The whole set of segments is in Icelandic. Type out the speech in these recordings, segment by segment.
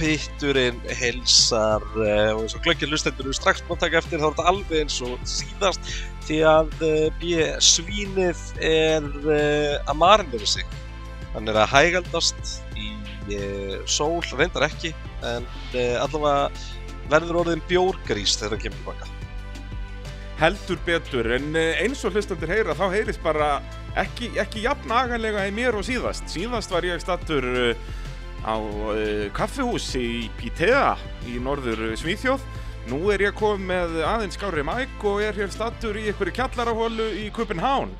pitturinn helsar uh, og eins og glöggir lustendur eru strax búin að taka eftir þá er þetta alveg eins og síðast því að uh, svínið er uh, að marinera sig. Hann er að hægaldast í sól, reyndar ekki en allavega verður orðin bjórgrís þegar hann kemur tilbaka heldur betur en eins og hlustandur heyra þá heyrist bara ekki, ekki jafn agalega í mér og síðast. Síðast var ég stattur á uh, kaffihús í Pítea í norður Svíþjóð. Nú er ég komið með aðeins skári mæk og er hér stattur í einhverju kjallarahólu í Kupenhán.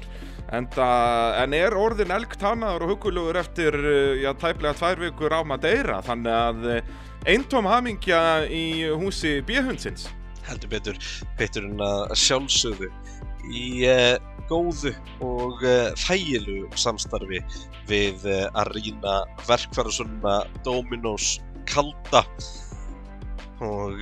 En, en er orðin elgtannaður og hugulugur eftir já, tæplega tvær vikur á Madeira. Þannig að eintóm hamingja í húsi bíhundsins. Heldur betur, betur en að sjálfsögðu í uh, góðu og uh, þægilu samstarfi við uh, að rýna verkfærasunna Dominos Kalda. Og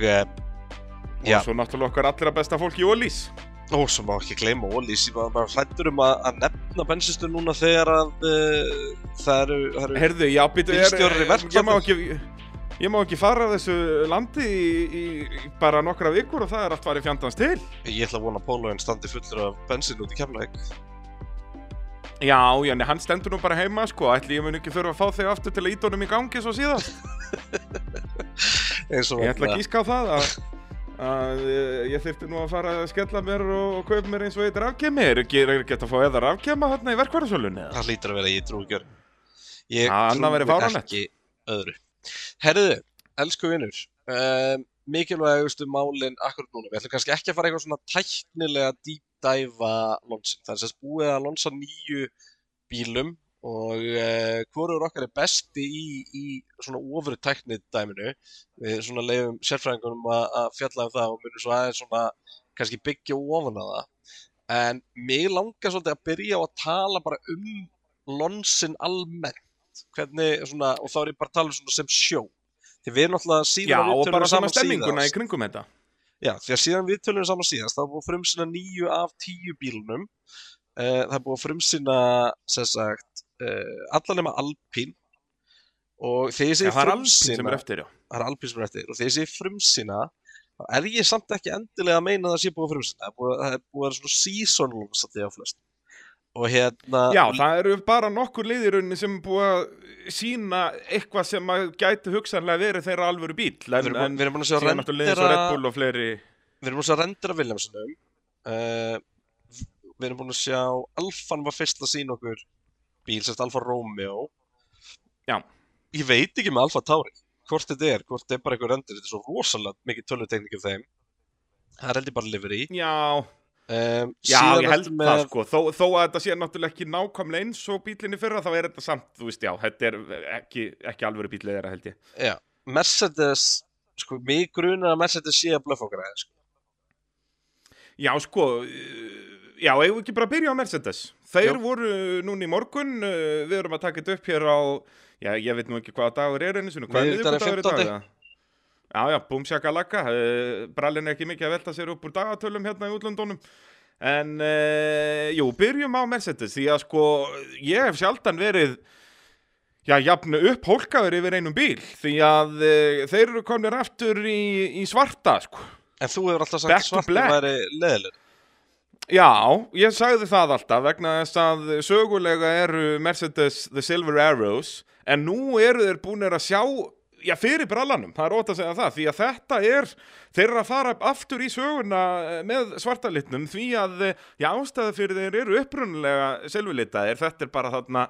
og svo náttúrulega okkar allra besta fólk í Ólís og svo má ekki gleyma Ólís ég var bara hlættur um að, að nefna bensinstur núna þegar að það eru, eru Herðu, já, bílstjórar í verkfæra Ég má ekki fara þessu landi í, í, bara nokkra vikur og það er allt farið fjandans til. Ég ætla að vona að Pólóin standi fullur af bensin út í kemlaðeg. Já, já, en hann stendur nú bara heima, sko. Ætli ég mun ekki þurfa að fá þig aftur til að íta honum í gangi svo síðan. ég ætla að gíska á það að, að ég þurfti nú að fara að skella mér og, og kaupa mér eins og eitthvað rafkemi. Er ekki gett að fá eða rafkema hérna í verkvarðarsölunni? Það lítur að vera ég trúgjör. Ég trúi ekki öðru. Herðu, elsku vinnur, um, mikilvægustu málinn akkurat núna, við ætlum kannski ekki að fara eitthvað svona tæknilega dýpdæfa lonsin, það er sérst búið að lonsa nýju bílum og uh, hvorur okkar er besti í, í svona ofru tæknið dæminu, við svona leiðum sérfræðingunum að fjalla um það og munum svo aðeins svona kannski byggja ofan að það, en mig langar svolítið að byrja á að tala bara um lonsin almennt hvernig, svona, og þá er ég bara að tala um sem sjó. Því við náttúrulega síðan Já, og bara sama stemminguna í kringum þetta. Já, því að síðan við tölum saman síðast þá er búið að frumsina nýju af tíu bílunum uh, það er búið að frumsina sem sagt uh, allan nema Alpín og þegar ég segi ja, frumsina það er Alpín sem er eftir. Og þegar ég segi frumsina þá er ég samt ekki endilega að meina að það sé búið að frumsina það er búið að, búið að vera svona seasonal satt ég á flest hérna Já, það eru bara nokkur liðirunni sem er búið að sína eitthvað sem að gæti hugsanlega verið þeirra alvöru bíl en, en við erum búin að sjá rendera fleiri... við erum búin að sjá rendera Viljámssonum uh, við erum búin að sjá Alfan var fyrst að sína okkur bíl, sérst Alfa Romeo. Já. Ég veit ekki með Alfa Tauri hvort þetta er, hvort þetta er bara eitthvað rendir þetta er svo rosalega mikið tölutekník af þeim. Það er heldur bara livery. Já Um, Já, ég held með... það sko, þó, þó að þetta sé náttúrulega ekki nákvæmlega eins og bílinni fyrra, þá er þetta samt, þú veist, já, þetta er ekki, ekki alveg bílið þeirra held ég. Já, Mercedes, sko, mig grunar að Mercedes sé að blöfa okkar aðeins, sko. Já, sko, já, ég vil ekki bara byrja á Mercedes. Þeir já. voru núni í morgun, við erum að taka þetta upp hér á, já, ég veit nú ekki hvaða dagur er einu, svona, hvað er þetta dagur í dag? Já, já, búm sjakalaka, uh, brallin er ekki mikið að velta sér upp úr dagatölum hérna í útlöndunum, en uh, jú, byrjum á Mercedes, því að sko, ég hef sjaldan verið, já, jafnu upp hólkaður yfir einum bíl, því að uh, þeir eru komnir aftur í, í svarta, sko. En þú hefur alltaf sagt svarta væri leðileg. Já, ég sagði það alltaf vegna þess að sögulega eru Mercedes The Silver Arrows, en nú eru þeir búinir að sjá já, fyrir brallanum, það er ótt að segja það því að þetta er, þeir eru að fara aftur í söguna eh, með svartalitnum því að, eh, já, ástæða fyrir þeir eru upprunnulega selvulitaðir þetta er bara þarna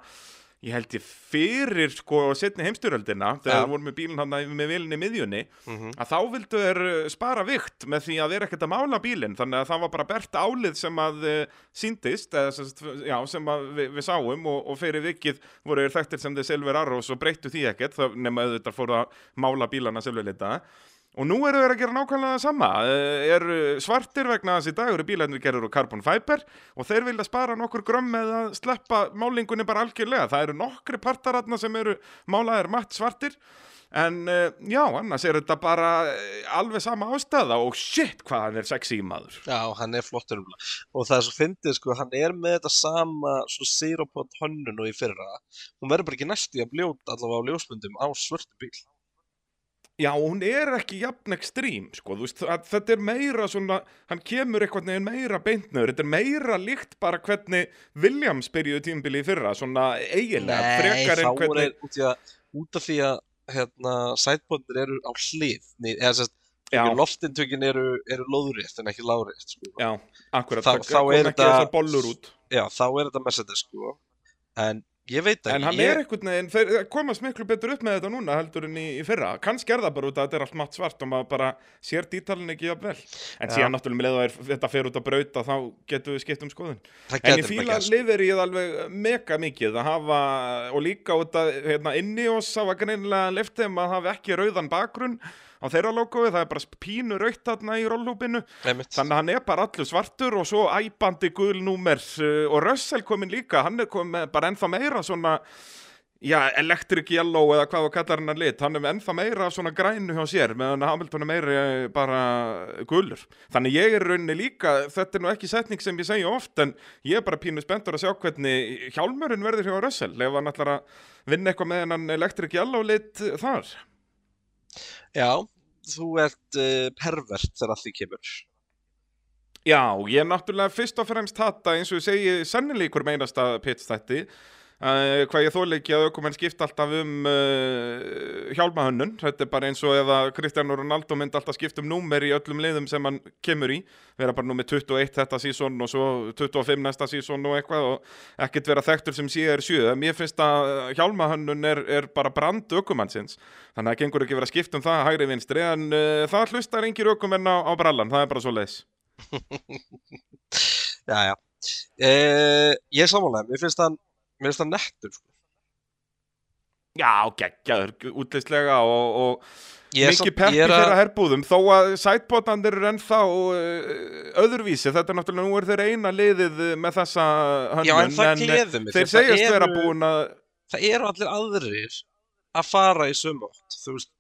ég held ég fyrir sko setni heimstyröldina þegar ja. voru með bílinn hann með vilinni miðjunni mm -hmm. að þá vildu þeir eh, spara vikt með því að þeir ekkert að mála bílinn þannig að það var bara bert álið sem að uh, síndist, eða já, sem að við, við sáum og, og fyrir vikið voru þeir þekktir sem þeir Silver Arrows og breyttu því ekkert nema auðvitað fóru að mála bílana selvleita Og nú eru þeir að gera nákvæmlega það sama, eh, er svartir vegna þessi dag eru bílarnir gerur úr carbon fiber og þeir vilja spara nokkur grömm með að sleppa málingunni bara algjörlega. Það eru nokkri partaratna sem eru málaðir matt svartir en eh, já, annars er þetta bara eh, alveg sama ástæða og shit hvað hann er sexy maður. Já, hann er flottur og það er svo fyndið sko, hann er með þetta sama svo zero point hönnun og í fyrra. Hún verður bara ekki næst í að bljóta allavega á ljósmyndum á svörtu bíl. Já, hún er ekki jafn ekstrím, sko, þú veist, þetta er meira svona, hann kemur eitthvað neginn meira beintnöður, þetta er meira líkt bara hvernig Williams byrjuði tímabili í fyrra, svona eiginlega, frekar en þá er hvernig, út, af því að hérna, sætbóndir eru á hlið Nei, eða sérst, loftintökin eru, eru lóðrétt en ekki lárétt sko. já, akkurat, Þá- það kom er ekki þetta- þessar bollur út. Já, þá er þetta Mercedes sko. en ég veit að En hann ég, er einhvern veginn, þeir komast miklu betur upp með þetta núna heldur en í, í fyrra. Kannski er það bara út að þetta er allt matt svart og maður bara sér dítalinn ekki jafn vel. En Já. síðan náttúrulega með leið að þetta fer út að brauta þá getum við skipt um skoðun. það En ég gæti fíla gæst liverið alveg mega mikið að hafa, og líka út að hérna, inni oss hafa greinilega leftið að hafa ekki rauðan bakgrunn á þeirra logoið, það er bara pínu rautt þarna í rollhúpinu. Þannig að hann er bara allur svartur og svo æpandi gul númer uh, og Russell komin líka, hann er komin bara ennþá meira svona, já, electric yellow eða hvað þú kallar hann að lit, hann er ennþá meira svona grænu hjá sér, meðan Hamilton er meira eh, bara gulur. Þannig ég er rauninni líka, þetta er nú ekki setning sem ég segja oft, en ég er bara pínu spenntur að sjá hvernig hjálmurinn verður hjá Russell, ef hann ætlar að vinna eitthvað með hennan electric yellow lit þar. Já, þú ert uh, pervert þegar að því kemur. Já, ég er náttúrulega fyrst og fremst hata eins og ég segi sennilega ykkur meinasta pitstætti uh, hvað ég þóla ekki að aukumenn skipta alltaf um uh, hjálmahönnun. Þetta er bara eins og ef að Cristiano Ronaldo myndi alltaf skipta um númer í öllum liðum sem hann kemur í, vera bara númer 21 þetta sísón og svo 25 næsta sísón og eitthvað og ekkert vera þekktur sem síðar sjö, mér finnst að hjálmahönnun er, er bara brand aukumannsins þannig að gengur ekki vera að skipta um það hægri vinstri en uh, það hlustar engir aukumenn á, á brallan, það er bara svo leiðis Já, já Ég er samanlega, mér finnst hann mér finnst hann nettur sko. Já, geggjaður, útlýslega og, og mikið peppi að- fyrir að herbúðum þó að sætbótandir eru ennþá uh, öðruvísi, þetta er náttúrulega nú er þeir eina liðið með þessa hönnun Já, en það gleður mig þeir það segjast vera búin að Það eru allir aðrir að fara í sömu átt Þú veist.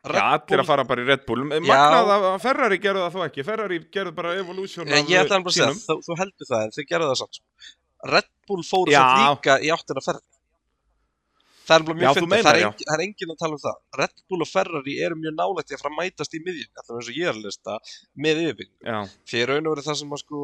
Já, allir að fara bara í Red Bull. Magnað að að Ferrari gerðu það þó ekki. Ferrari gerðu bara Evolution Ég, ætla hann bara að segja, þú, þú heldur það en þið gerðu það samt sko. Red Bull fóru samt líka í áttina Ferrari. Það er mjög meinar, það, er það er engin að tala um það. Red Bull og Ferrari eru mjög nálægt að fara að mætast í miðjun alltaf eins og ég er að lista með yfirbygging Já, því raun og veru það sem að sko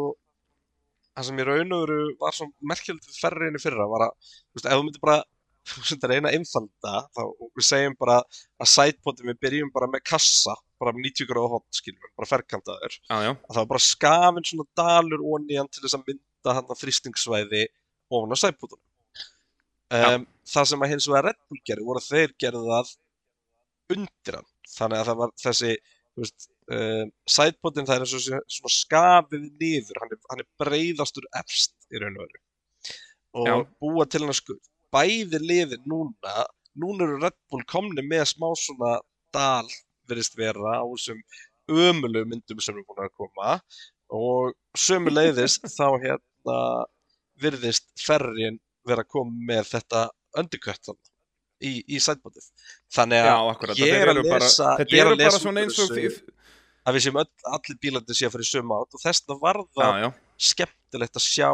það sem í raun og veru var svo merkjöld við Ferrariinu fyrra var að þú veist, ef þú myndir bara þú veist, að reyna að einfalda þá við segjum bara að sætpotum við byrjum bara með kassa bara með 90 gráða hot skilur bara ferkantaður það var bara skafin svona dalur onni hann til þess að mynda hann að þrýstingsvæði ofan á sætpotunum um, það sem að hins vegar Red Bull gerði voru að þeir gerði það undir hann. Þannig að það var þessi þú veist, um, sætpotin það er eins og svona skafið niður. Hann hann er breyðastur efst í raun og veru. Og Já. búa til hann skur. Bæði liðin núna núna eru Red Bull komni með smá svona dal verðist vera á þessum ömulegu myndum sem eru búin að koma. Og sömu leiðist þá hérna virðist ferrin vera að koma með þetta þarna í, í sætbótið þannig já, að ég er að lesa- Þetta er að eru bara svona eins og þið að við séum öll, allir bílandi sé að fara í sömu átt og þess vegna var Já, já, skemmtilegt að sjá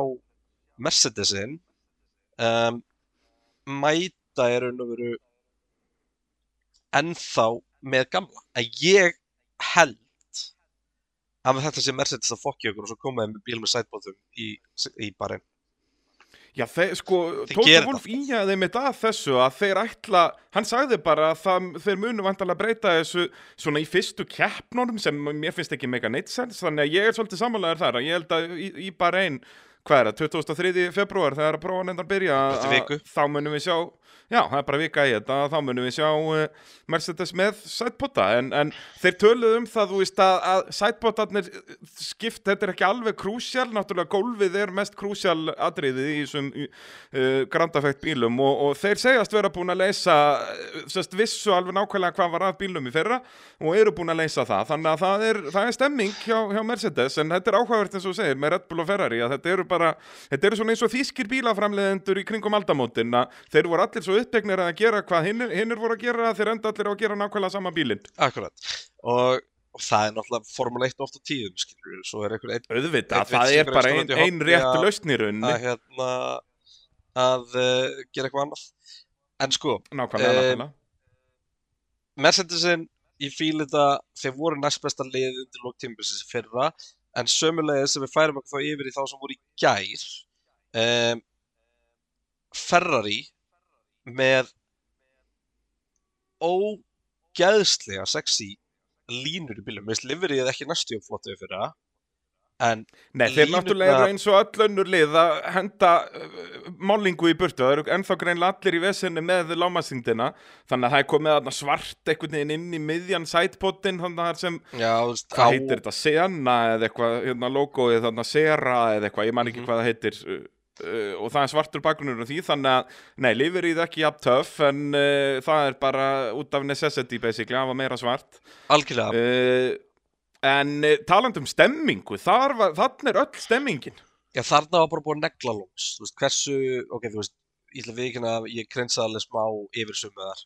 Mercedesin um, mæta er raun og veru ennþá með gamla. En ég held að þetta sé Mercedes að fokki okkur og svo komaði með bíl með sætbóðum í, í barinn Já, þeir, sko, Tóta Wolf íjaði mitt að þessu að þeir ætla, hann sagði bara að það, þeir munu vantalega breyta þessu svona í fyrstu keppnunum sem mér finnst ekki mega neitt sens, þannig að ég er svolítið samanlegaður þar að ég held að í, í bara einn, hvað er það, 23. februar þegar að prófa nefndar byrja, þá munum við sjá, já, það er bara vika í þetta, þá munum við sjá uh, Mercedes með sætpota, en, en þeir töluðu um það, þú veist, að, að sætpotarnir skipt, þetta er ekki alveg krúsjál, náttúrulega gólfið er mest krúsjál atriðið í þessum uh, grandafætt bílum og, og þeir segjast vera búin að leysa sest, vissu alveg nákvæmlega hvað var að bílum í fyrra og eru búin að leysa það þannig að það er, það er stemming hjá, hjá Mercedes en þetta er áhugavert eins og segir með Red Bull og Ferrari að þetta eru bara, þetta eru svona eins og þýskir bílaframleðendur í kringum aldamótin að þeir voru allir svo uppdegnir að gera hvað hinnir voru að gera þeir enda allir á að gera nákvæmlega sama bílinn. Akkurat. Og, og það er náttúrulega Formule 1 oft á tíðum skilur við, svo er einhver einn auðvitað, Einn það er bara eins ein, rétt að- lausn í rauninni. að hérna að uh, gera eitthvað annað. En sko nákvæmlega, Eh, nákvæmlega. Mercedesin ég fíl þetta, þeir voru næst besta lið undir lók tímabilsins í fyrra. En sömulegis sem við færum okkur þá yfir í þá sem voru í gær um, Ferrari með ógæðslega sexy línur í bílum, veist liverið ekki næstu flottu fyrir það en Nei, þeir náttúrulega eins og öll önnur lið að henda uh, málingu í burtu. Það eru ennþá greinlega allir í vesenni með lámasingdina. Þannig að það er komið svart einhvern veginn inn í miðjan sætpottin, þannig að það er sem, já, veist, hvað heitir þetta, Sena eða eitthvað, hérna logoið, þannig að Sera eða eitthvað, ég man ekki Mhm. hvað það heitir. Uh, og það er svartur bakgrunnur á því, þannig að, nei, lifir í það ekki jafn töff, en uh, það er bara út af necessity basically, að hafa meira svart. algjörlega Uh, en talandi um stemmingu, var, þannig er öll stemmingin. Já, þarna var bara búin negla lóns, þú veist, hversu, ok, þú veist, ég ætla að viðkynna að ég krensa alveg smá yfir sumuðar,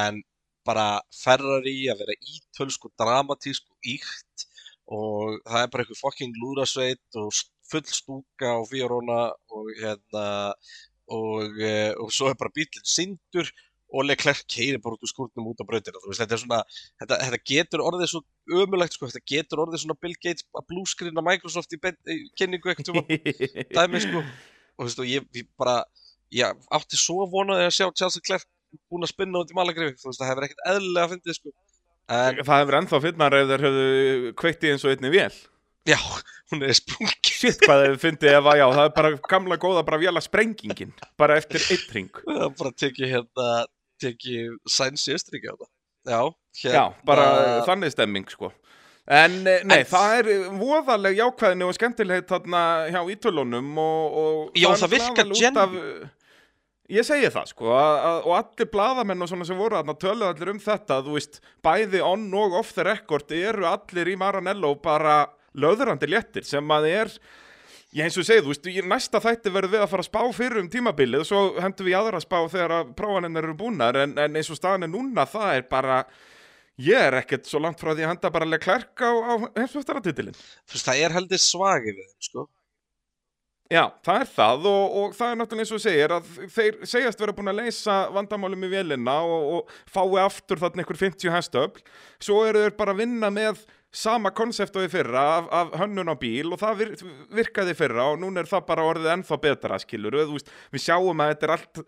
en bara Ferrari að vera ítölsk og dramatísk og íkt og það er bara eitthvað fucking lúrasveit og full stúka og Fiorona og hérna, og, uh, og svo er bara bílinn sindur og Leclerc keiri bara út úr skúrnum út á veist, þetta er svona, þetta, þetta getur orðið svo ömulegt, sko, þetta getur orðið svona Bill Gates að bluescreena Microsoft í, í kynningu eitthvað dæmi sko. Og þú veist ég, ég bara ég átti svo vonaði að sjá Charles Leclerc búin að spinna út í malagrifi þú veist það hefur ekkert eðlilega að fyndið sko. En Það hefur ennþá finnar ef þeir höfðu kveikt í eins og einni vél. Já, hún er sprungin Shit hvað þeir fyndið ef að já, það er bara gamla góða bara véla sprengingin, bara eftir eitt ring. það er bara tekið hérna tekið sæns í Östuríki á það já, hérna Já, bara þannig stemming sko. En eh, nei, En- það er voðaleg jákvæðinu og skemmtilegheit þarna hjá ítölunum og, og Já, það út af- Ég segi það sko að, að, og allir blaðamenn og svona sem voru þarna töluðu allir um þetta, þú veist, bæði on og off the record eru allir í Maranello bara löðrandi léttir sem að er Ég eins og segið, þú veist, í næsta þætti verðum við að fara að spá fyrir um tímabilið og svo hendum við í aðra spá þegar að prófaninn eru búnar en, en eins og staðan er núna, það er bara, ég er ekkert svo langt frá því að henda bara Leclerc á, á heimsvöftaratitilinn. þú veist það er heldur svagi við þeim sko Já, það er það og, og það er náttúrulega eins og segir að þeir segjast vera búin að leysa vandamálum í vélina og, og fái aftur þarna einhver 50 hestöfl svo eru þeir bara að vinna með sama konsept og í fyrra af, af hönnun á bíl og það vir, virkaði fyrra og núna er það bara orðið ennþá betra skilur við, veist, við sjáum að þetta er allt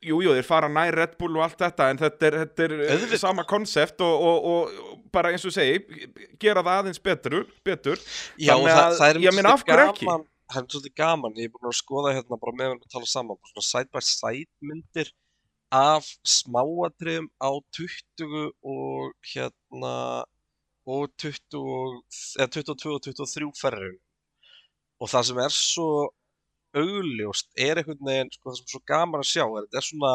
Jú, jú, þeir fara nær Red Bull og allt þetta en þetta er, þetta er Auðvitað. sama konsept og, og, og, bara eins og segi, gera það aðeins betur, betur. já Þannig það, að- það er ég meina, af hverju ekki? það er svolítið gaman, ég er búin að skoða hérna bara meðan við tala saman, svona side by side myndir af smáatriðum á 20 og hérna og 20 og, eða 22 og 23 ferrum og það sem er svo augljóst er einhvern veginn sko, það sem er svo gaman að sjá er þetta er svona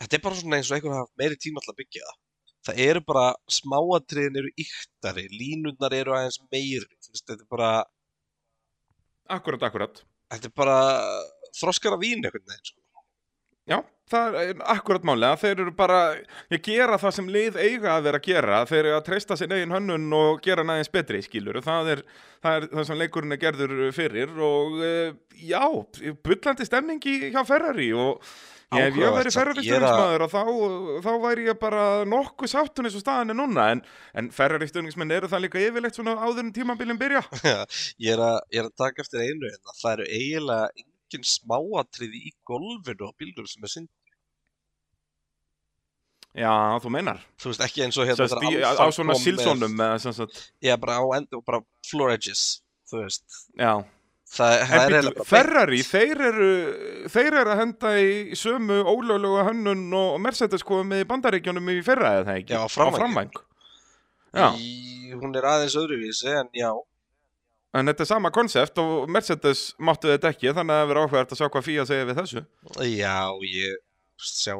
þetta er bara svona eins og einhvern hafa meiri tíma að byggja það það eru bara smáatriðin eru yktari, línurnar eru aðeins meiri þetta er bara Akkurat, akkurat. þetta er bara þroskar af vín einhvern veginn sko. Já, það er akkurat málega, þeir eru bara að gera það sem lið eiga að vera að gera, þeir eru að treysta sér eigin hönnun og gera næðins betri, skilur, það er það, er það sem leikurinn er gerður fyrir og eh, já, bullandi stemningi hjá Ferrari og ég, ef ég samt, Ferrari er stjórnismæður og þá, þá væri ég bara nokkuð sáttun eins og staðan er núna, en, en Ferrari stjórnismenn eru það líka yfirleitt svona áður en tímabilin byrja. ég, er að, ég er að taka eftir einu hérna. það eru eiginlega engin smáatriði í golfinu á bílnum sem er synd Já, þú meinar. þú veist ekki eins og hérna Sest, í, á svona silsónum með, sem sagt, já bara á endur bara floor edges þú veist já. það, það er eiginlega bara Ferrari, þeir eru, þeir eru að henda í sömu ólöglega hönnun og Mercedes komið með í bandaríkjunum í fyrra eða það ekki? Já, á framvæng. hún er aðeins öðruvísi en já en þetta er sama konsept og Mercedes máttu þetta ekki, þannig að það verður áhverjart að sjá hvað Fía segir við þessu. já ég sjá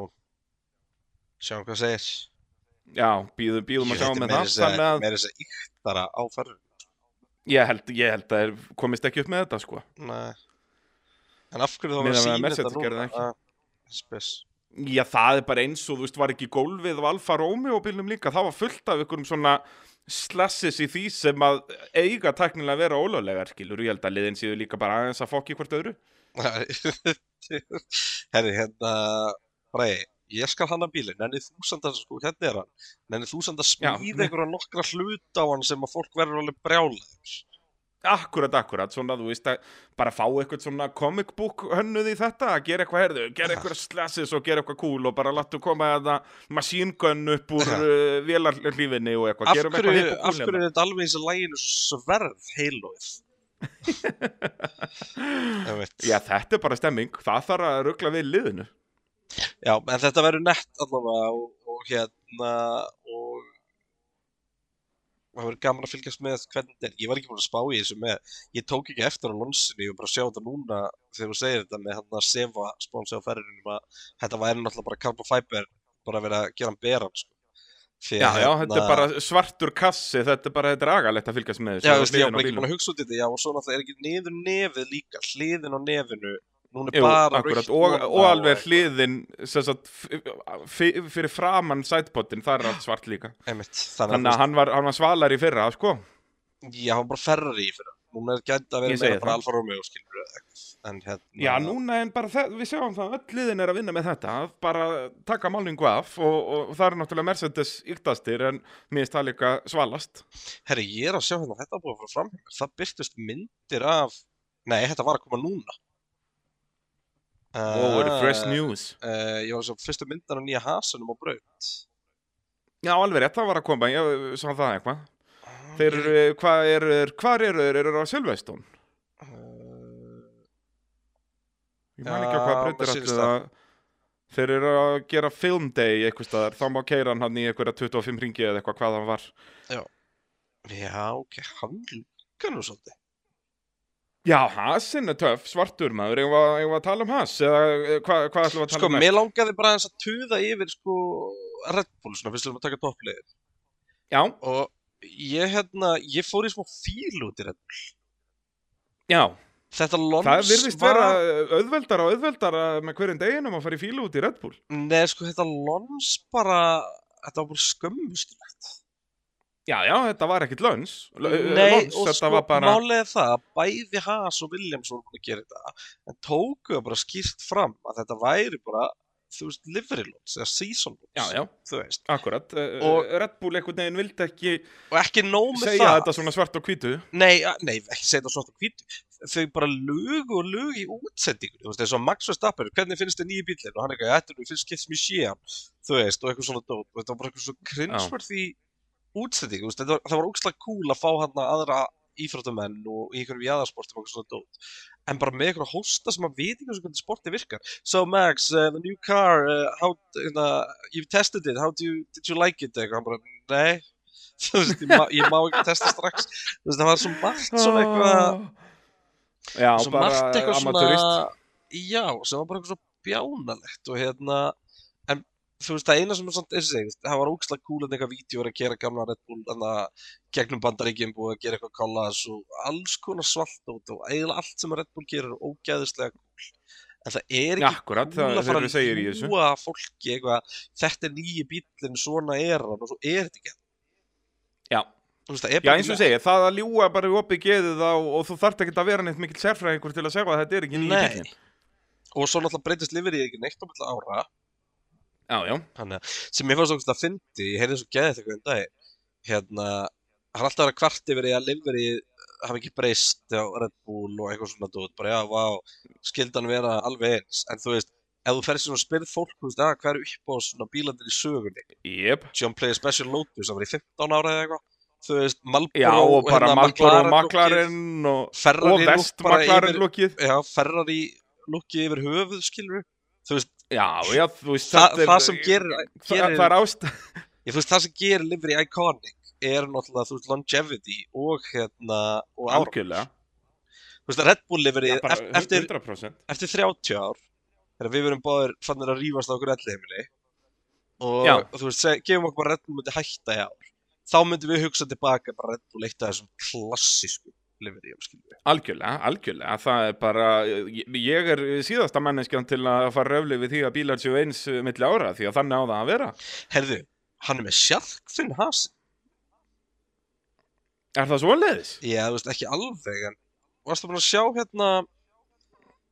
sjá hvað segir Já, býðum, býðum að sjá með það, þannig þannig að meira þess að yktara á ferður ég held, ég held að þeir komist ekki upp með þetta, sko. Nei. En af hverju þá sína Mercedes þetta núna? það Spes. Já, það er bara eins og, þú veist, var ekki gólfið á Alfa Romeo bílnum líka, það var fullt af ykkurum svona slasses í því sem að eiga teknilega að vera ólöglegar, skilur, ég held að liðin séu líka bara aðeins að fokki hvort öðru. Herri, hérna, Bræði, ég skal hanna bílinn, nennið þú samt að, sko, hérna er hann, nennið þú smíða ne- einhverja nokkra hlut á hann sem að fólk verður alveg brjálaður. Akkurat, akkurat, svona þú veist að bara fá eitthvað svona comic book hönnuð í þetta, að gera eitthvað herðu, gera eitthvað slashes og gera eitthvað cool og bara láttu koma þetta machine gun upp úr uh, vélarhlífinni og eitthvað, Af gerum eitthvað hipp og af cool hverju er þetta alveg eins og læginu sverð heilóið? Já, þetta er bara stemming, það þarf að ruggla við liðinu. Já, en þetta verður nett allavega og, og hérna það verður gaman að fylgjast með hvernig þetta er. Ég var ekki búin að spá í þessu með, ég tók ekki eftir á lonsinu, ég var bara að sjá þetta núna þegar þú segir þetta með hann að sefa spónsi á ferðinum að þetta væri náttúrulega bara carbon fiber, bara að vera að gera hann beran, sko. Já, já, hérna- þetta er bara svartur kassi, þetta er bara, þetta er agalegt að fylgjast með þessu. Já, ég var ekki búin að hugsa út í þetta, já, og svo náttúrulega er ekki niður nefið líka, hliðin á nefinu, Jú, akkurat, og, og alveg hliðin sagt, fyrir framann sætpottin, það er allt svart líka Einmitt, þannig að hann var, hann var svalar í fyrra, sko Já, hann var bara Ferrari í fyrra. Núna er gæti að vera meira bara. Alfa Romeo, hérna... Já, núna en bara það, við sjáum það, öll liðin er að vinna með þetta, bara taka málningu af og, og það er náttúrulega Mercedes yktastir en finnst það líka svalast. Herri, ég er að sjá hérna, þetta búið að fara fram. Það byrtist myndir af... Nei, þetta var að koma núna. Og er fresh Uh, news. uh, ég var sjá fyrstu myndar af nýja hasunum á braut. Já, alveg rétt, það var að koma, ég sá það eitthvað. Ah, Þeir hvað þeir, hvað eru þeir, eru þeir á Silveston? Uh, Ég man ekki á Já, hvað breytir allir það. Þeir eru að gera film day eitthvað staðar, þá má keira hann í einhverja 25 ringi eða eitthvað hvað hann var. já, ok, hann lúkar nú svolítið. Já, Hasin er töff, svartur maður, við að- eigum við að tala um Has eða eh, hvað, hvað ætlum við að tala Sko, um mér langaði bara aðeins að tuða yfir, sko, Red Bull, svona, fyrst við erum að taka toppliðið. Já, Og ég, hérna, ég fór í smá fíl út í Red Bull. já, Þetta lons það virðist var... vera auðveldara og auðveldara með hverjum deginum að fara í fílu út í Red Bull. Nei, sko, þetta lons bara, þetta var bara skömmustulegt. Já, já, þetta var ekkit lönns, Nei, lons, og sko, bara, er það að bæði Haas og Williams voru búin að gera þetta, en tókuðu bara skýrt fram að þetta væri bara, þú veist, livery lons, eða season lons, já, já, þú veist. akkurat, og Red Bull einhvern veginn vildi ekki Og ekki segja það. þetta svona svart og hvítu. Nei, nei, ekki segja þetta svart og hvítu. Þau bara lugu og lugu í útsendingu. Þú veist, eins og Max Verstappen, hvernig finnst þið nýju bílinn? Og hann eitthvað, þetta sem ég sé hann. Þú veist, og eitthvað svona dót. Þetta var bara eitthvað svo cringeworthy útsendingu. Þú veist, var, það var úkslega cool að fá hann aðra íþróttamenn og í einhverjum jæðarsportum og svona dót. En bara með eitthvað hósta sem að veit ekki hvernig sporti virkar. So Max, uh, the new car, uh, how, uh, you've tested it, how do you, did you like it? Eitthvað, hann bara, nei. Veist, ég má, ég má ekki testa strax. Veist, það var svo margt svona eitthvað, svo margt eitthvað svona, já, sem var bara eitthvað svo bjánalegt og hérna, þú veist, það eina sem er svona, eins og segið, það var ógslag cool en eitthvað vídeo að gera gamla Red Bull, en það gegnum bandaríkjum búið að gera eitthvað kollas og alls konar svalt út og eiginlega allt sem Red Bull gerir er ógæðislega cool. En það er ekki akkurat, cool það að fara í að ljúa fólki eitthvað, þetta er nýji bílinn, svona er hann og svo er þetta ekki. Já, Já, eins og segir, það að ljúa bara í opið geðið á og þú þarft ekki að vera neitt mikill sérfræðingur til að segja að þetta er ekki nýja Nei. bílinn. Og svo náttúrulega breytist liverið ekki neitt á milli ára. Já, að, sem ég fannst okkur að fyndi, ég heyrði svo geðið eitthvað um dag, hérna, hann alltaf að vera kvart yfir í að liverið hafi ekki breyst á Red Bull og eitthvað svona dót, bara já, vá, skildi hann vera alveg eins, en þú veist, ef þú ferð svona og spyrð fólk, þú veist, að hvað eru upp á svona bílandir í sögunni, jep. John Player Special Lotus, það var í 15 ára eða eitthvað, þú veist, Marlboro, Já, og bara hérna, Marlboro McLaren maklarinn og, og vest maklarinn lukkið. já, Ferrari lukkið yfir höfuð, skilur þú veist, Já, já, þú veist, það, þetta er- það sem gerir, það, gerir það ást... Ég veist, það sem gerir livery iconic er náttúrulega, þú veist, longevity og hérna, og ára. Þú veist, Red Bull bara eft- eftir, 100%. eftir 30 ár, þegar við verum báðir fannir að rífast á okkur elli heimili, og Já. þú veist, seg, gefum okkur bara Red Bull myndi hætta í ár, þá myndum við hugsa tilbaka bara Red Bull eitt af þessum klassísku við. Algjörlega, algjörlega, það er bara, ég, er síðasta manneskjan til að fara röfli við því að bílar séu eins milli ára, því að þannig á það að vera. Herðu, hann er með sjarkfinn hasin. Er það svoleiðis? Já, þú veist, ekki alveg, en varstu búin að sjá hérna,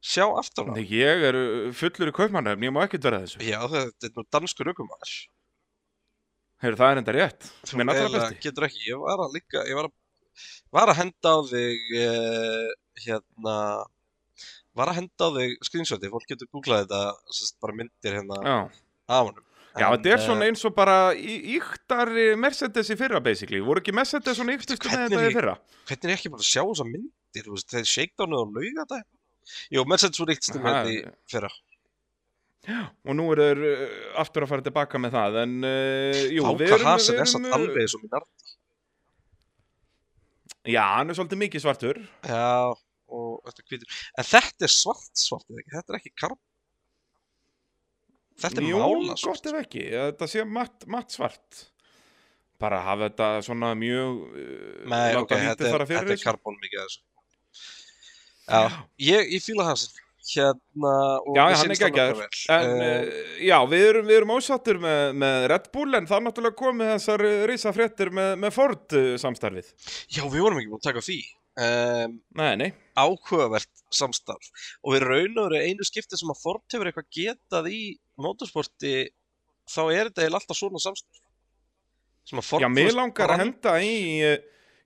sjá aftur á Nei, Ég er uh, fullur í kaupmannöfn, ég má ekkert vera þessu Já, þetta er nú danskur aukumæður Heyrðu, það er enda rétt Þú getur ekki, ég var að líka ég var að, var að henda á þig uh, hérna var að henda á þig screenshoti fólk getur googlað þetta sérst, bara myndir hérna Já, af honum. Já þetta er eh, svona eins og bara í- íktari Mercedes í fyrra basically. Voru ekki Mercedes svona með Hvernig þetta í fyrra? hvernig er ekki bara að sjá þessa myndir veist, þeir shakedownuð og lauga þetta Jú, Mercedes voru stundum Aha, þetta í fyrra. Og nú þeir uh, aftur að fara tilbaka með það En uh, jú, við Fáka erum, við er samt erum alveg eins og minnar Já, hann er svolítið mikið svartur. Já, og þetta er hvítur. En þetta er svart svart, þetta er ekki karb Þetta er Jú, mála gott ef ekki, þetta sé matt, matt svart. Bara hafa þetta svona mjög uh, Nei, ok, þetta er, er karbon mikið þessu. Já, ég, ég fíla Hasen Hérna, Já, hann er geggjaður. Eh, uh, já, við erum, við erum ósattur með, með Red Bull en það er náttúrulega komið þessar risa fréttir með, með Ford samstarfið. Já, við vorum ekki búin að taka því um, Nei, nei. Áhugavert samstarf Og við raun og veru einu skipti sem að Ford hefur eitthvað getað í motorsporti Þá er þetta alltaf svona samstarf Sem að Ford Já, mér langar að henda í,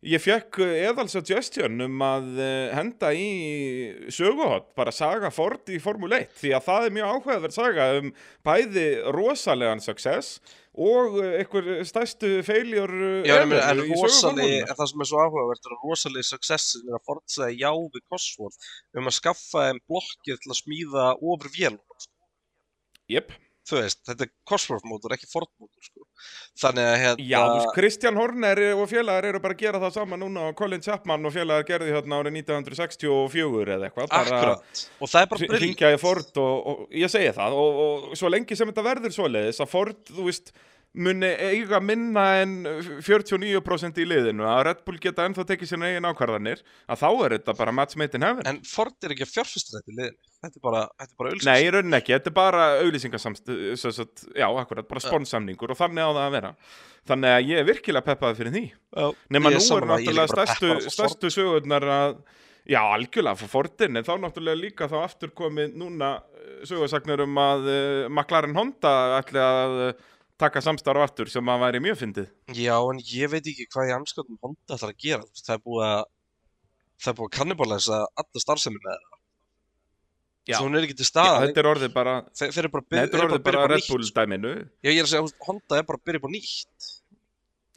ég fekk uh, eðal suggestion um að uh, henda í söguhott, bara saga Ford í Formule 1 því að það er mjög áhugaverð saga um bæði rosalegan success og uh, einhver stærstu feiljur en í sögu rosali, formúlunnar. en það sem er svo áhugavert er að rosalega successin er að Ford segja já við Cosworth um að skaffa þeim blokkir til að smíða ofur vél Jep. Þú veist, þetta er Cosworth mótor, ekki Ford mótor sko. þannig að hérna Já, þú veist, Kristján Horner og félagar eru bara að gera það sama núna og Colin Chapman og félagar gerði hérna árið 1964 eða eitthvað akkurat, og það er bara brill hringja í Ford og, og ég segi það og, og svo lengi sem þetta verður svoleiðis að Ford, þú veist muni eiga minna en 49% í liðinu að Red Bull geta ennþá tekið sína eigin ákvarðanir að þá er þetta bara match made in heaven. En Ford er ekki að fjárfesta þetta í liðinu? Þetta er bara, þetta er bara Nei, í rauninni ekki, þetta er bara sagt, já, akkurat, bara sponsamningur og þannig á það að vera. Þannig að ég er virkilega peppaði fyrir því. Já, Nefna nú er náttúrulega stærstu, stærstu sögurnar að Já, algjörlega fyrir Fordin en þá náttúrulega líka þá aftur komið núna eh, sögursagnir um að uh, McLaren Honda ætli að uh, taka samstarf aftur sem að væri mjög fyndið. Já, en ég veit ekki hvað ég anskotum Honda ætlar að gera, það er búið að það er búið að kannibalæsa alla starfsemi með það, Já. þú hún er ekki til Já, staðar þetta er orðið bara, þeir eru bara, nei, byr, þetta er orðið bara Red Bull sko. dæminu. Já, ég er að segja, Honda er bara að byrja upp á nýtt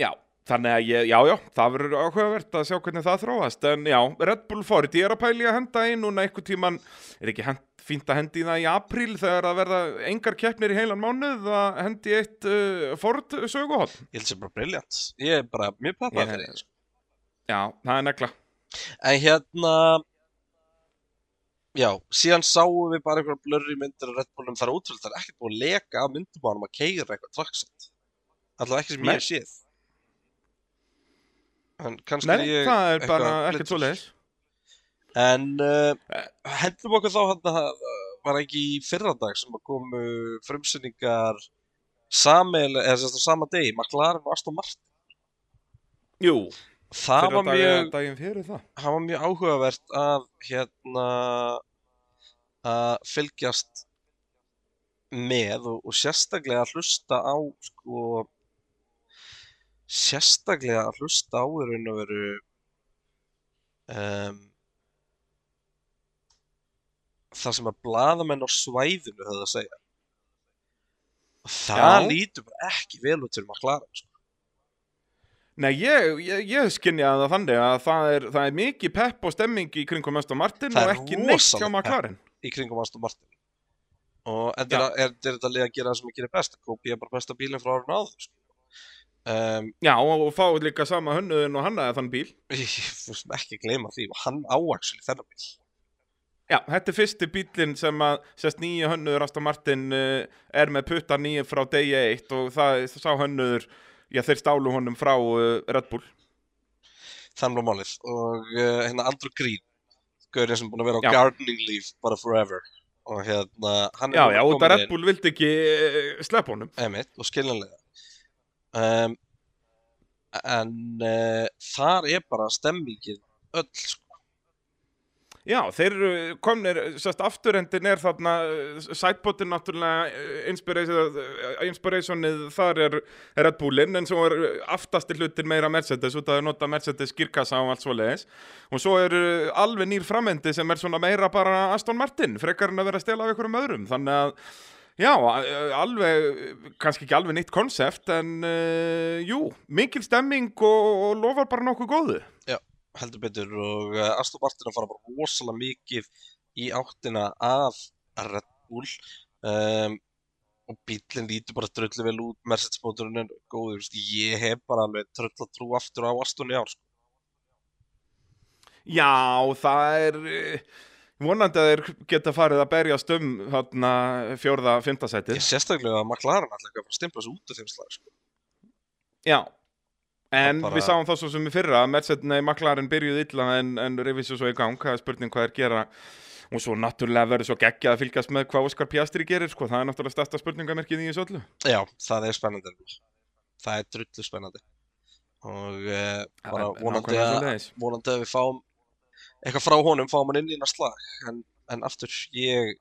Já, þannig að ég, já, já, það verður áhugavert að sjá hvernig það þróast en já, Red Bull Ford, ég er að pæli að henda inn núna einhvern tíman, er ekki hend, fínt að hendi það í apríl þegar að verða engar keppnir í heilan mánuð að hendi eitt uh, Ford söguhótt. Ég held sem bara briljant, ég er bara mjög pappað fyrir sko. Já, það er negla. En hérna Já, síðan sáum við bara einhverja blurri myndir af Red Bullum þar útvöld, það er ekkert búið að leka myndum á hann að keira eitthvað traksett Allavega ekki sem ég séð En kannski Nei, ég það er bara ekkert svo leiðis. En uh, hendum okkur þá hann að var ekki í fyrradag sem komu frumsynningar sameil, eða sérst á sama degi, McLaren og Aston Martin. Jú, Það var mjög, daginn fyrir það. það var mjög áhugavert að hérna að fylgjast með og, og sérstaklega að hlusta á sko sérstaklega að hlusta á í raun og veru um, það sem að blaðamenn á svæðinu höfðu að segja og það Já. lítur bara ekki vel út fyrir McLaren sko. Nei, ég, ég, ég skinja það þannig að það er, það er mikið pepp og stemming í kringum Aston Martin og ekki neitt hjá McLaren. í kringum Aston Martin og en er, er, er þetta að gera það sem ekki er best Kópi er bara besta bílinn frá árun áður sko. Um, Já, og, og fá líka sama hönnuðin og hannaði þann bíl. ég fyrst ekki gleyma því og hann áaksli þennan bíl Já, þetta er fyrsti bílinn sem að sérst nýju hönnuður Aston Martin uh, er með putta nýju frá degi eitt og það sá hönnuður, já þeir stálu honum frá uh, Red Bull. þannig var málið og uh, hérna Andrew Green gaurinn sem búin að vera á Já. gardening leave bara forever og hérna hann Já, núna já, út kominn að Red Bull vildi ekki slepp honum. einmitt, og skiljanlega um, en uh, þar er bara stemmingin öll sko. Já, þeir komnir, sérst, afturendin er þarna, sætbótin náttúrulega, eh, inspiration- eh, inspirationið þar er Red Bullinn, en svo er aftasti hlutin meira Mercedes, út að nota Mercedes skýrkassa og allt svo leiðis. Og svo er alveg nýr framendi sem er svona meira bara Aston Martin, frekar en að vera að stela af einhverjum öðrum, þannig að Já, alveg, kannski ekki alveg nýtt konsept, en uh, jú, mikil stemming og, og lofar bara nokkuð góðu. heldur betur og uh, Aston Martin að fara bara rosalega mikið í áttina af Red Bull um, og bílinn lítur bara dröllu vel út Mercedes mótorinn er góður, ég hef bara alveg tröll að trú aftur á Aston í ár sko. Já, það er eh, vonandi að þeir geta farið að berjast um þarna fjórða, fymta ég sætið. sérstaklega að McLaren alltaf ekki að stimpla þessu út af þeim slag sko. Já, en bara- við sáum það svo sem í fyrra að Mercedes, nei, McLaren byrjuð illa en, en revisu svo í gang, það er spurning hvað er gera og svo náttúrulega verður svo geggjað að fylgjast með hvað Óskar Piastri gerir, sko, það er náttúrulega stærsta spurningamerkið í þessu öllu. já, það er spennandi það er drullu spennandi og uh, bara vonandi að, vonandi að við fáum eitthvað frá honum, fáum hann inn í næst slag. En, en aftur ég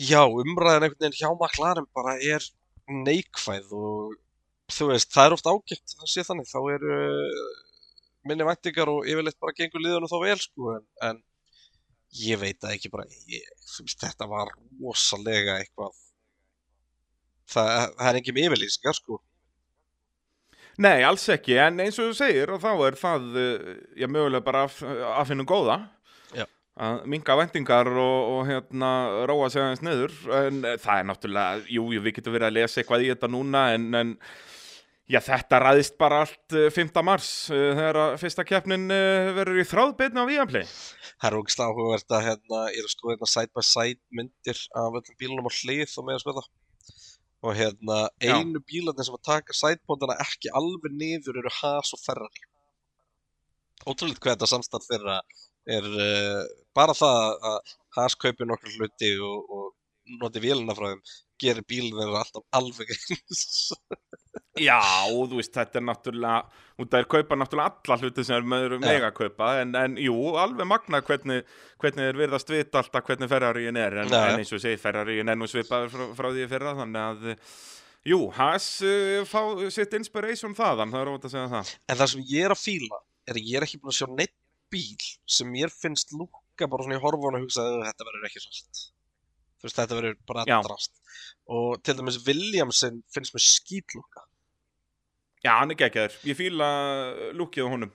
já, umræðin einhvern veginn hjá McLaren bara er neikvæð og þú veist, það er oft ágætt það sé þannig, þá eru minni væntingar og yfirleitt bara gengur liðunum þá vel sko, en, en ég veit það ekki bara. Ég, veist, þetta var rosalega eitthvað það, það er með yfirlýsingar sko Nei, alls ekki, en eins og þú segir og þá er það, eh, já, mögulega bara af, af hennu góða Já. að minga vendingar og, og hérna róa sig aðeins niður en eh, það er náttúrulega, jú, jú, við getum verið að lesa eitthvað í þetta núna en, en já, þetta ræðist bara allt eh, 5. mars eh, þegar að fyrsta keppnin eh, verður í þráðbyrni á Víampli Það er ógæslega áhugavert að hérna, ég er að skoða hérna side by side myndir af öllum bílunum á hlið og með að spila og hérna einu bílarnir sem að taka sidepóndana ekki alveg niður eru Haas og Ferrari. Ótrúlega hvað þetta samstætt þeirra er uh, bara það að Haas kaupir nokkur hluti og, og noti vélina frá þeim gerir þeirra alltaf alveg eins Já, þú veist, þetta er náttúrulega út að þeir kaupa náttúrulega alla hluti sem er með mega að kaupa en, en jú, alveg magnað hvernig, hvernig þeir virðast vita alltaf hvernig Ferraríin er en, en eins og ég segi, Ferraríin er nú svipaður frá, frá því fyrra þannig að jú, Haas uh, fá sitt inspiration þaðan, það er óvægt að segja það En það sem ég er að fíla er að ég er ekki búin að sjá neitt bíl sem mér finnst lúka bara svona í horfun og hugsa að þetta verður ekki rætt. Þú veist, þetta verður bara Já. drast. Og til dæmis Williamson finnst mér skítlúka. Já, hann er geggjaður, ég fíla lúkið á honum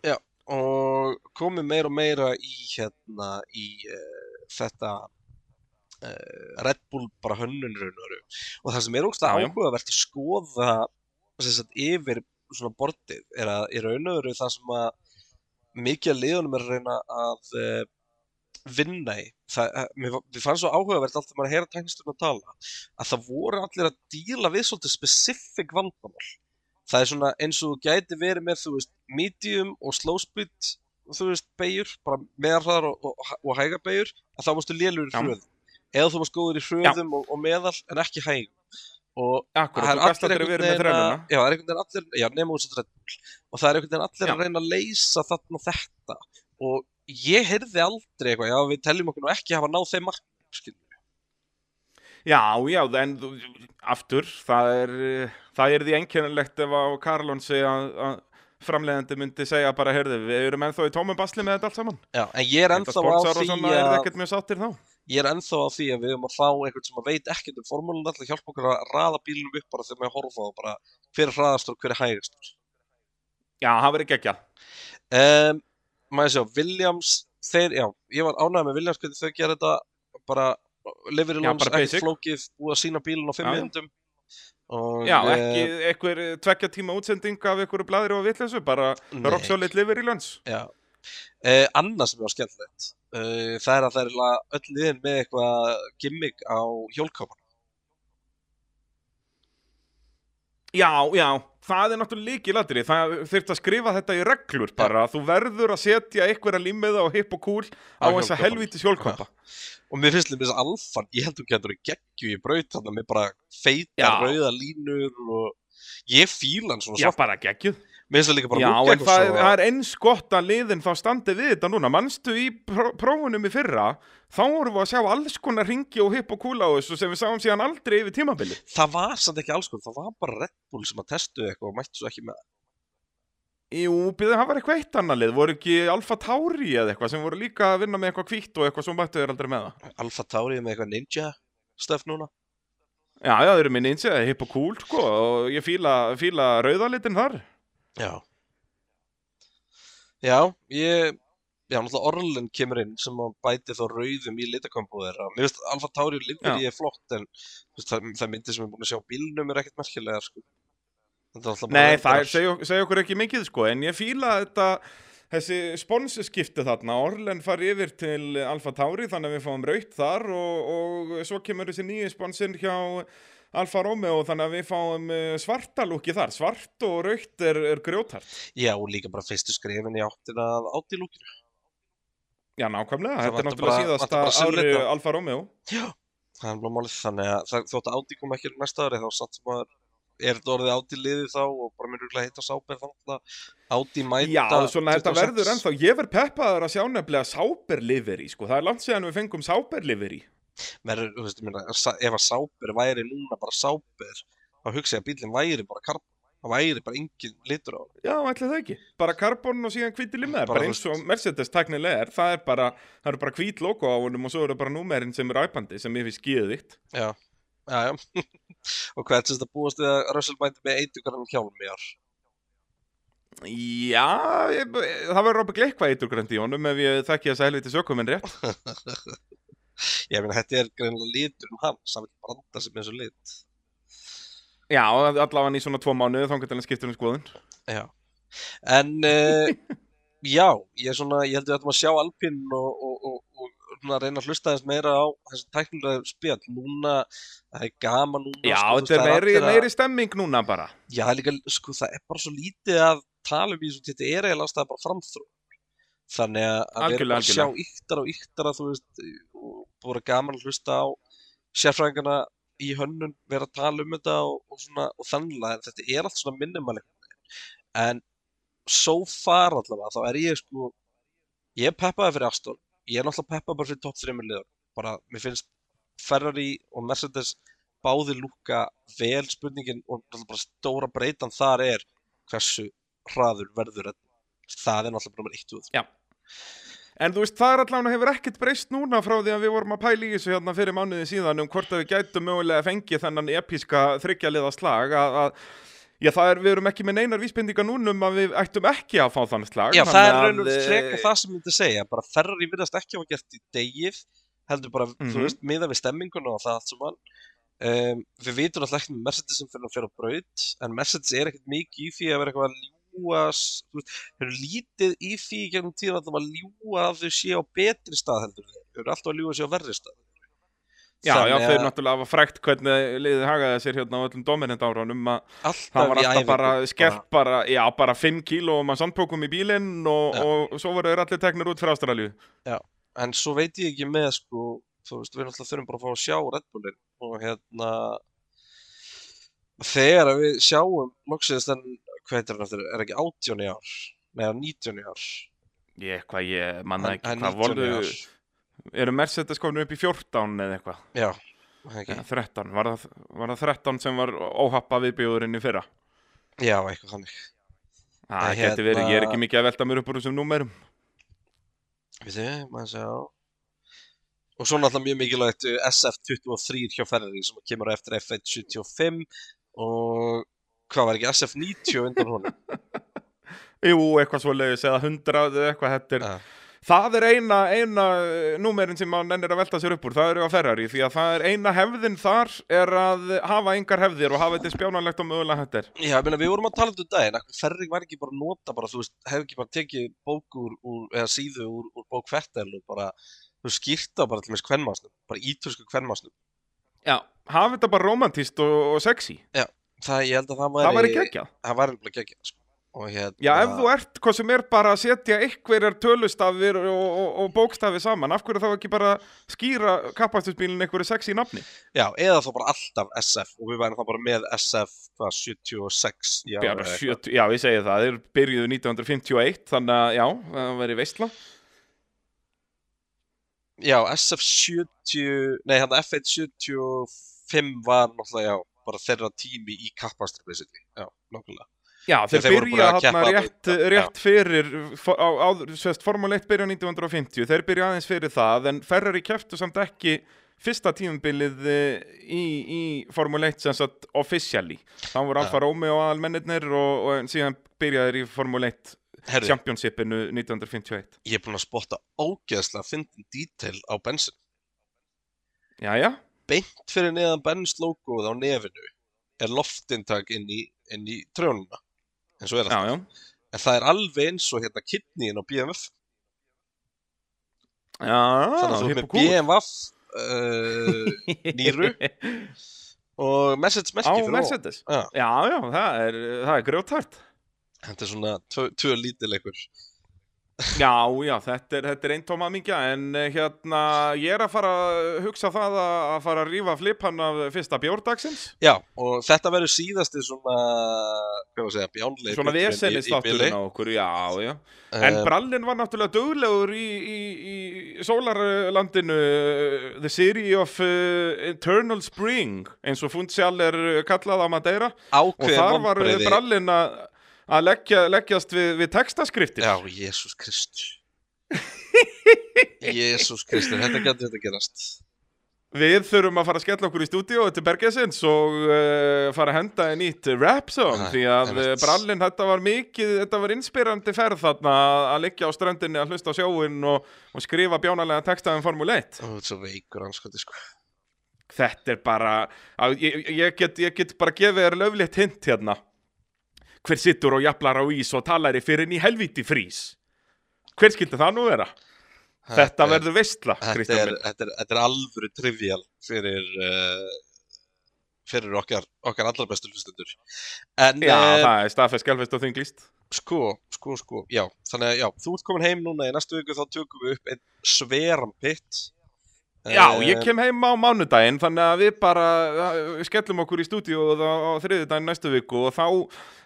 Og komið meira og meira í hérna, í uh, þetta uh, Red Bull bara hönnun raun og það sem er Já, já. áhugavert að skoða sagt, yfir svona bortið er að í raun og veru það sem að mikið að liðunum er að reyna að uh, vinna í. Það, uh, mér, fa- mér fannst svo áhugavert alltaf maður að heyra tæknistum að tala að það voru allir að díla við svolítið specific vandamál. Það er svona eins og þú gæti verið með, þú veist, medium og slow speed, þú veist, beigur, bara meðarhraðar og, og, og hæga beigur, að þá mástu lélur í hröðum. Eða þú mást góður í hröðum og, og meðal, en ekki hægum. Og það er aldrei einhvern veginn að- Já, það er einhvern veginn allir, já, nema úr. Og það er einhvern veginn allir Já. að reyna að leysa þarna þetta. Og ég heyrði aldrei eitthvað, já, við teljum okkur ekki hafa náð þeim skilur. Já, já, en aftur, það er, eh, það er því einkennilegt ef á Karlon segja að, að framleiðandi myndi segja bara, heyrðu, við erum ennþá í tómum basli með þetta allt saman. Já, en ég er ennþá á því er að, ekkert mjög sáttir þá. ég er ennþá á því að við höfum að fá einhvern sem að veit ekkert um formúluna til að hjálpa okkur að raða bílunum upp bara þegar maður horfa á bara hver er hraðastur og hver er hægastur. Já, það verið geggjað. Um, maður sjá, Williams, þeir, já, ég var ánægð með Williams hvernig þau gera þetta bara lifir í lóns, ekkert flókið, búið að sína bílun á fimm Já, já. myndum. Og, Já, eh, ekki einhver tvekja tíma útsending af einhverju blæðir og vitleysu, bara solid liver í lönns. Já. Uh, annað sem er skemmtilegt, uh, það er að það er öll liðin með eitthvað gimmick á hjólkápan. Já, já, það er náttúrulega líkilatri, það þurft að skrifa þetta í reglur bara, þú verður að setja einhverja límiða og hipp og kúl á þessa hjólkoppann. helvíti hjólkoppa. Og mér finnst þess að alfan, ég held að hún getur í geggju í braut þarna með bara Já. feitar rauða línur og ég fíla hann svona Já, svart bara geggjuð. Mér finnst það líka bara Já, en það, það er eins gott að liðin þá standi við þetta núna. Manstu í pró prófunum í fyrra, þá vorum við að sjá alls konar ringi og hipp og kúla á þessu sem við sáum síðan aldrei yfir tímabili. Það var samt ekki alls konar, það var bara Red Bull sem að testu eitthvað og mættu svo ekki með. Jú, býðu, það var eitthvað eitt annað lið, voru ekki Alfa Tauri eða eitthvað sem voru líka að vinna með eitthvað kvítt og eitthvað sem mættu þeir aldrei með það. Alfa Tauri með eitthvað ninja stöf núna. Já, já, þeir eru eins eða hipp og kúl, sko, og ég fíla, fíla rauðalitin þar. Já. Já, ég, já, náttúrulega Orlen kemur inn sem að bæti þá rauðum í litakomboð þeirra. Mér finnst Alfa Tauri liður ég er flott en veist, það, það myndi sem ég er búin að sjá bílnum er ekkert merkilega, sko. Þetta er alltaf bara Nei, það segja seg okkur ekki mikið, sko, en ég fíla þetta, þessi sponsorskipti þarna, Orlen fari yfir til Alfa Tauri, þannig að við fáum raut þar og, og svo kemur þessi nýju sponsor hjá Alfa Romeo, þannig að við fáum eh, svarta lúki þar, svart og raut er, er grjótart. Já, og líka bara fyrstu skrefin í áttina að átilúkinu. Já, nákvæmlega, Það þetta er náttúrulega síðasta ári. Alfa Romeo. Já. Það er málið þannig að þótt að áti kom ekki næsta ári þá satt að er þetta orðið áti liðið þá og bara mér rúglega hitta sáber þannig að áti mæta Já, svona þetta 26. verður ennþá, ég verð peppaður að sjá nefnilega sáberliferi, sko, það er langt síðan við fengum sáberliferi. Verður, þú veist, ég meina, ef að sáber væri núna bara sáber þá hugsa ég að bílinn væri bara karbon það væri bara engin litur á honum. Já, ætli það ekki. Bara karbon og síðan hvíti limmiðar, Bara, bara eins og Mercedes tæknilega er, það er bara, það eru bara hvít logo á honum og svo eru bara númerinn sem er æpandi, sem ég finnst skíðið þitt. Já, já, já. og hvað er þetta búast við að Russell mæti með eitugarinn hjálm í ár? Já, ég, það verður ábygglega eitthvað eiturgrönd í honum ef ég þekki að rétt. Ég meina, þetta er greinlega litur um hans, hann vil branda sig með þessu lit. Já, allavega í svona tvo mánuði, þá getur hann skiptur um skoðun. Já. En, uh, já, ég er svona, ég held við ættum að sjá Alpinn og, og, og, og reyna að hlusta þess meira á þessi tæknilega spjall. Núna, það er gaman núna. Já, sko, þetta er meiri, að- meiri stemming núna bara. Já, það er líka, sko, það er bara svo lítið að tala um í þessu, þetta er eiginlega staðar bara framþró. Þannig að að við erum Algjörlega, að sjá yktar og yktar að þú veist, búið gaman að hlusta á sérfræðingana í hönnun vera að tala um þetta og, og svona, og þannig að þetta er allt svona minnumalegt. En so far allavega, þá er ég sko, ég er peppaði fyrir Aston, ég er náttúrulega peppaði bara fyrir topp þreymur liður. Bara, mér finnst Ferrari og Mercedes báði lúka vel spurningin og náttúrulega bara stóra breytan þar er hversu hraður verður þetta. Það er náttúrulega bara nummer 1 og Já. En þú veist, það er allavega hefur ekkert breyst núna frá því að við vorum að pæla í þessu hérna fyrir mánuði síðan um hvort að við gætum mögulega að fengi þennan episka þryggjaliða slag að, að Já, það er, við erum ekki með neinar vísbendingar núnum að við ættum ekki að fá þann slag. Já, það er raun og að, eh, það sem ég myndi segja, bara Ferrari virðast ekki hafa gert í degið, heldur bara, Mhm. þú veist, miða við stemminguna og það allt saman. Um, við vitum alltaf ekki með Mercedes sem fyrir að á braut, en Mercedes er ekkert mikið í því að vera eitthvað að ljúa, þeir eru lítið í því í gegnum tíðan að ljúa að þau séu á betri stað heldur þeir eru alltaf að ljúa séu á verri stað. Já, já, Þannig þeir að náttúrulega hafa frækt hvernig liðið hagaði sér hérna á öllum dominant árunum að það var alltaf bara skellt bara, já, bara 5 kílóum að sandpókum í bílinn og, Já. og svo voru þeir allir teknir út fyrir Ástralju. en svo veit ég ekki með sko, þú veist, við þurfum bara að fá að sjá Red Bullin og hérna þegar að við sjáum loksins en hvað heitir hann eftir, er ekki 18 í ár? Neða 19 í ár. Ég, hvað ég manna ekki, hann hvað 19 í voru, ár. eru Mercedes komin upp í 14 eða eitthvað? já, ekki, Ja, 13, var það, var það 13 sem var óhappa viðbjóðurinn í fyrra? já, eitthvað þannig. Það En geti verið, ég er hérna- ekki mikið að velta mér upp úr þessum númerum. við þið, maður sjá og svo náttúrulega mjög mikilvægt uh, SF23 hjá Ferrari sem kemur á eftir F175 og hvað var ekki SF90 undan honum Jú, eitthvað svo leiðis eða 100 eða eitthvað, þetta er, Ja. það er eina, eina eh, númerin sem mann ennir að velta sér upp úr, það eru á Ferrari, því að það er eina hefðin þar er að hafa engar hefðir og hafa þetta spjánanlegt og mögulega þetta er. Já, ég meina, við vorum að tala um þetta um daginn, Ferring var ekki bara að nota bara, þú veist, hefði ekki bara tekið bók úr, eða síðu úr, úr bók Fettel og bara, þú skýrta bara til með kvennmásnum, bara ítösku kvennmásnum. Já, hafa þetta bara romantíst og, og sexy, Það, ég held að það væri, það væri geggjað. það væri alveg geggjað, sko. hérna Já, ef þú ert, hvað sem er bara að setja einhverjar tölustafir og, og, og bókstafir saman, af hverju þá ekki bara skýra kapastusbílinn einhverju sexy nafni? Já, eða þá bara alltaf SF og við værum þá bara með SF hvað, 76 í Já, eitthvað. 70, já, ég segi það, þeir byrjuðu 1951, þannig að já, það veri veistla. Já, SF 70 nei, hann F1 75 var náttúrulega, já, bara þeirra tími í kappastur, basically, já, nokkulega Já, þeir, Þeir byrja að hérna rétt, rétt fyrir, sérst, Formule 1 byrja 1950, þeir byrja aðeins fyrir það, en Ferrari keftu samt ekki fyrsta tímumbilið eh, í, í Formule 1 sem sagt officially. Þá voru Alfa Romeo aðalmennir og, og síðan byrjaði þeir í Formule 1 Herri, championshipinu 1951. ég er búinn að spotta ógeðslega fyndin detail á bensin Jæja, beint fyrir neðan Benz logoð á nefinu er loftintak inn í, inn í trjónuna eins og er já, alltaf já. en það er alveg eins og hérna kidneyin á BMF Já, þannig að þú er með. BMF uh, nýru og Á merki fyrir. Mercedes. Já. Já, já, það er, það er grjótart. þetta er svona tvö, tvö lítilegur Já, já, þetta er, er einn tóma mingja en eh, hérna, ég er að fara að hugsa það að, að fara að rífa flipan af fyrsta bjórdagsins. Já og þetta verður síðasti svona hvað var að segja bjánleik Svona vesenis þátturinn á okkur, já, já. En Brallin var náttúrulega duglegur í, í, í sólarlandinu uh, The City of uh, Eternal Spring eins og Fundsjál er kallað á Madeira og ákveðin þar var Brallin að að leggja, leggjast við, við textaskriftir. Já, Jésús Kristur. Jésús Kristur, þetta getur þetta gerast. Við þurfum að fara að skella okkur í stúdíu til Bergesins og uh, fara að henda í nýtt rap song því að uh, Brallin, þetta var mikið, þetta var inspirandi ferð þarna að liggja á ströndinni að hlusta á sjóin og, og skrifa bjánalega texta um Formule 1. Ó, þetta er svo veikur anskoti sko. Þetta er bara, að, ég, ég, get, ég get bara gefið þér löflétt hint hérna. Hver sittur og jaflar á ís og talar í fyrir í helvíti frís? Hver skildi það nú vera? Þetta er- verður veistla, þetta er, þetta, er, þetta er alvöru trivial fyrir uh, fyrir okkar, okkar allra bestu hlustundur en Já, uh, það er staðfest, skjálfest og þinglist. sko, sko, sko já, þannig að já, þú ert komin heim núna í næstu viku þá tökum við upp einn sveran pitt Já, Eh, ég kem heim á mánudaginn þannig að við bara uh, skellum okkur í stúdíu á, á þriðudaginn næstu viku og þá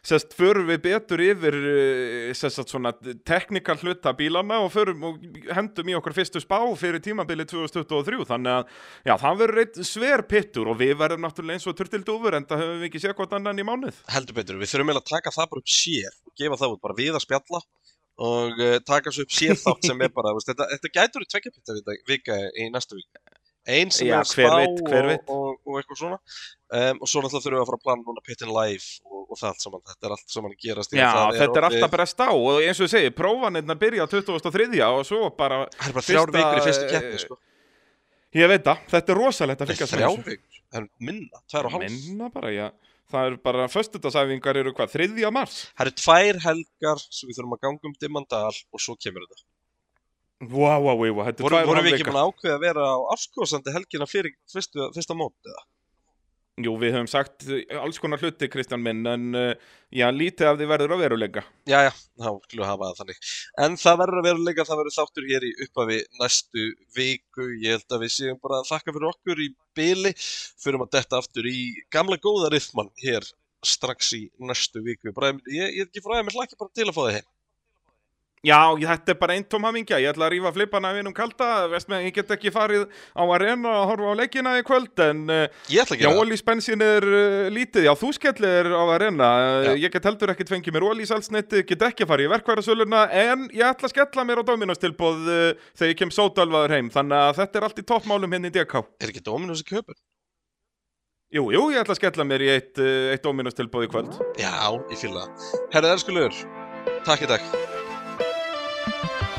sest, förum við betur yfir uh, sest, svona teknikal hluta bílana og, förum, og hendum í okkar fyrstu spá fyrir tímabili 2023 þannig að já, það verður eitt sver pittur og við verðum náttúrulega eins og turtildúfur en það höfum við ekki séð hvort annan í mánuð. Heldur betur, við þurfum eiginlega að taka það bara upp sér og gefa það út bara við að spjalla og uh, taka svo upp sér þátt sem er bara, þetta, þetta gætur í tvekja pitta vika í næstu vika einn sem Já, er spá veit, og, og, og, eitthvað svona. Um, og svo náttúrulega þurfum við að fara að plana núna pittin live og, og það allt saman, þetta er allt saman að gerast Já, það. Þetta er orðið- alltaf brest á og eins og ég segi, prófanirna byrja á 2003 og svo bara, það er bara þrjár vikur í fyrstu eh, keppni sko. ég veit það, þetta er rosalegt að þrjár þessu. vikur, það er minna, tvær og hálf Minna bara, já. Það er bara, föstudagsæfingar eru hvað, þriðja mars? það eru tvær helgar sem við þurfum að ganga um dimmandal og svo kemur þetta Vá, vá, vá, þetta er tvær vorum við ekki hálfleikar. búin að vera á afskóðsandi helgina fyrir fyrstu, fyrsta mót eða? Jú, við höfum sagt alls konar hluti, Kristján minn, en uh, já, lítið af því verður að veruleika. Já, já, þá skulum við hafa það þannig. En það verður að veruleika, það verður þáttur hér í upphafi næstu viku. Ég held að við séum bara að þakka fyrir okkur í byli. Förum að detta aftur í gamla góða rithman hér strax í næstu viku. Bara, ég, er ekki frá að mér hlakka bara til að fá þið heim. Já, þetta er bara einn tóm hamingja, ég ætla að rífa flipana af einum kalda, veist með, ég get ekki farið á arena og horfa á leikina í kvöld, en að ólísbensin er uh, lítið, já, þú skellir á arena, uh, Já. ég get heldur ekkert fengið mér ólísalsnetti, get ekki farið í verkværasöluna, en ég ætla að skella mér á Dominos-tilbóð uh, þegar ég kem sótölvaður heim, þannig að þetta er allt í toppmálum henni í DK. Er ekki Dominus í köpun? Jú, jú, ég ætla að skella mér í eitt, eitt Dominos-tilbóð í kvöld. Já, ég fýla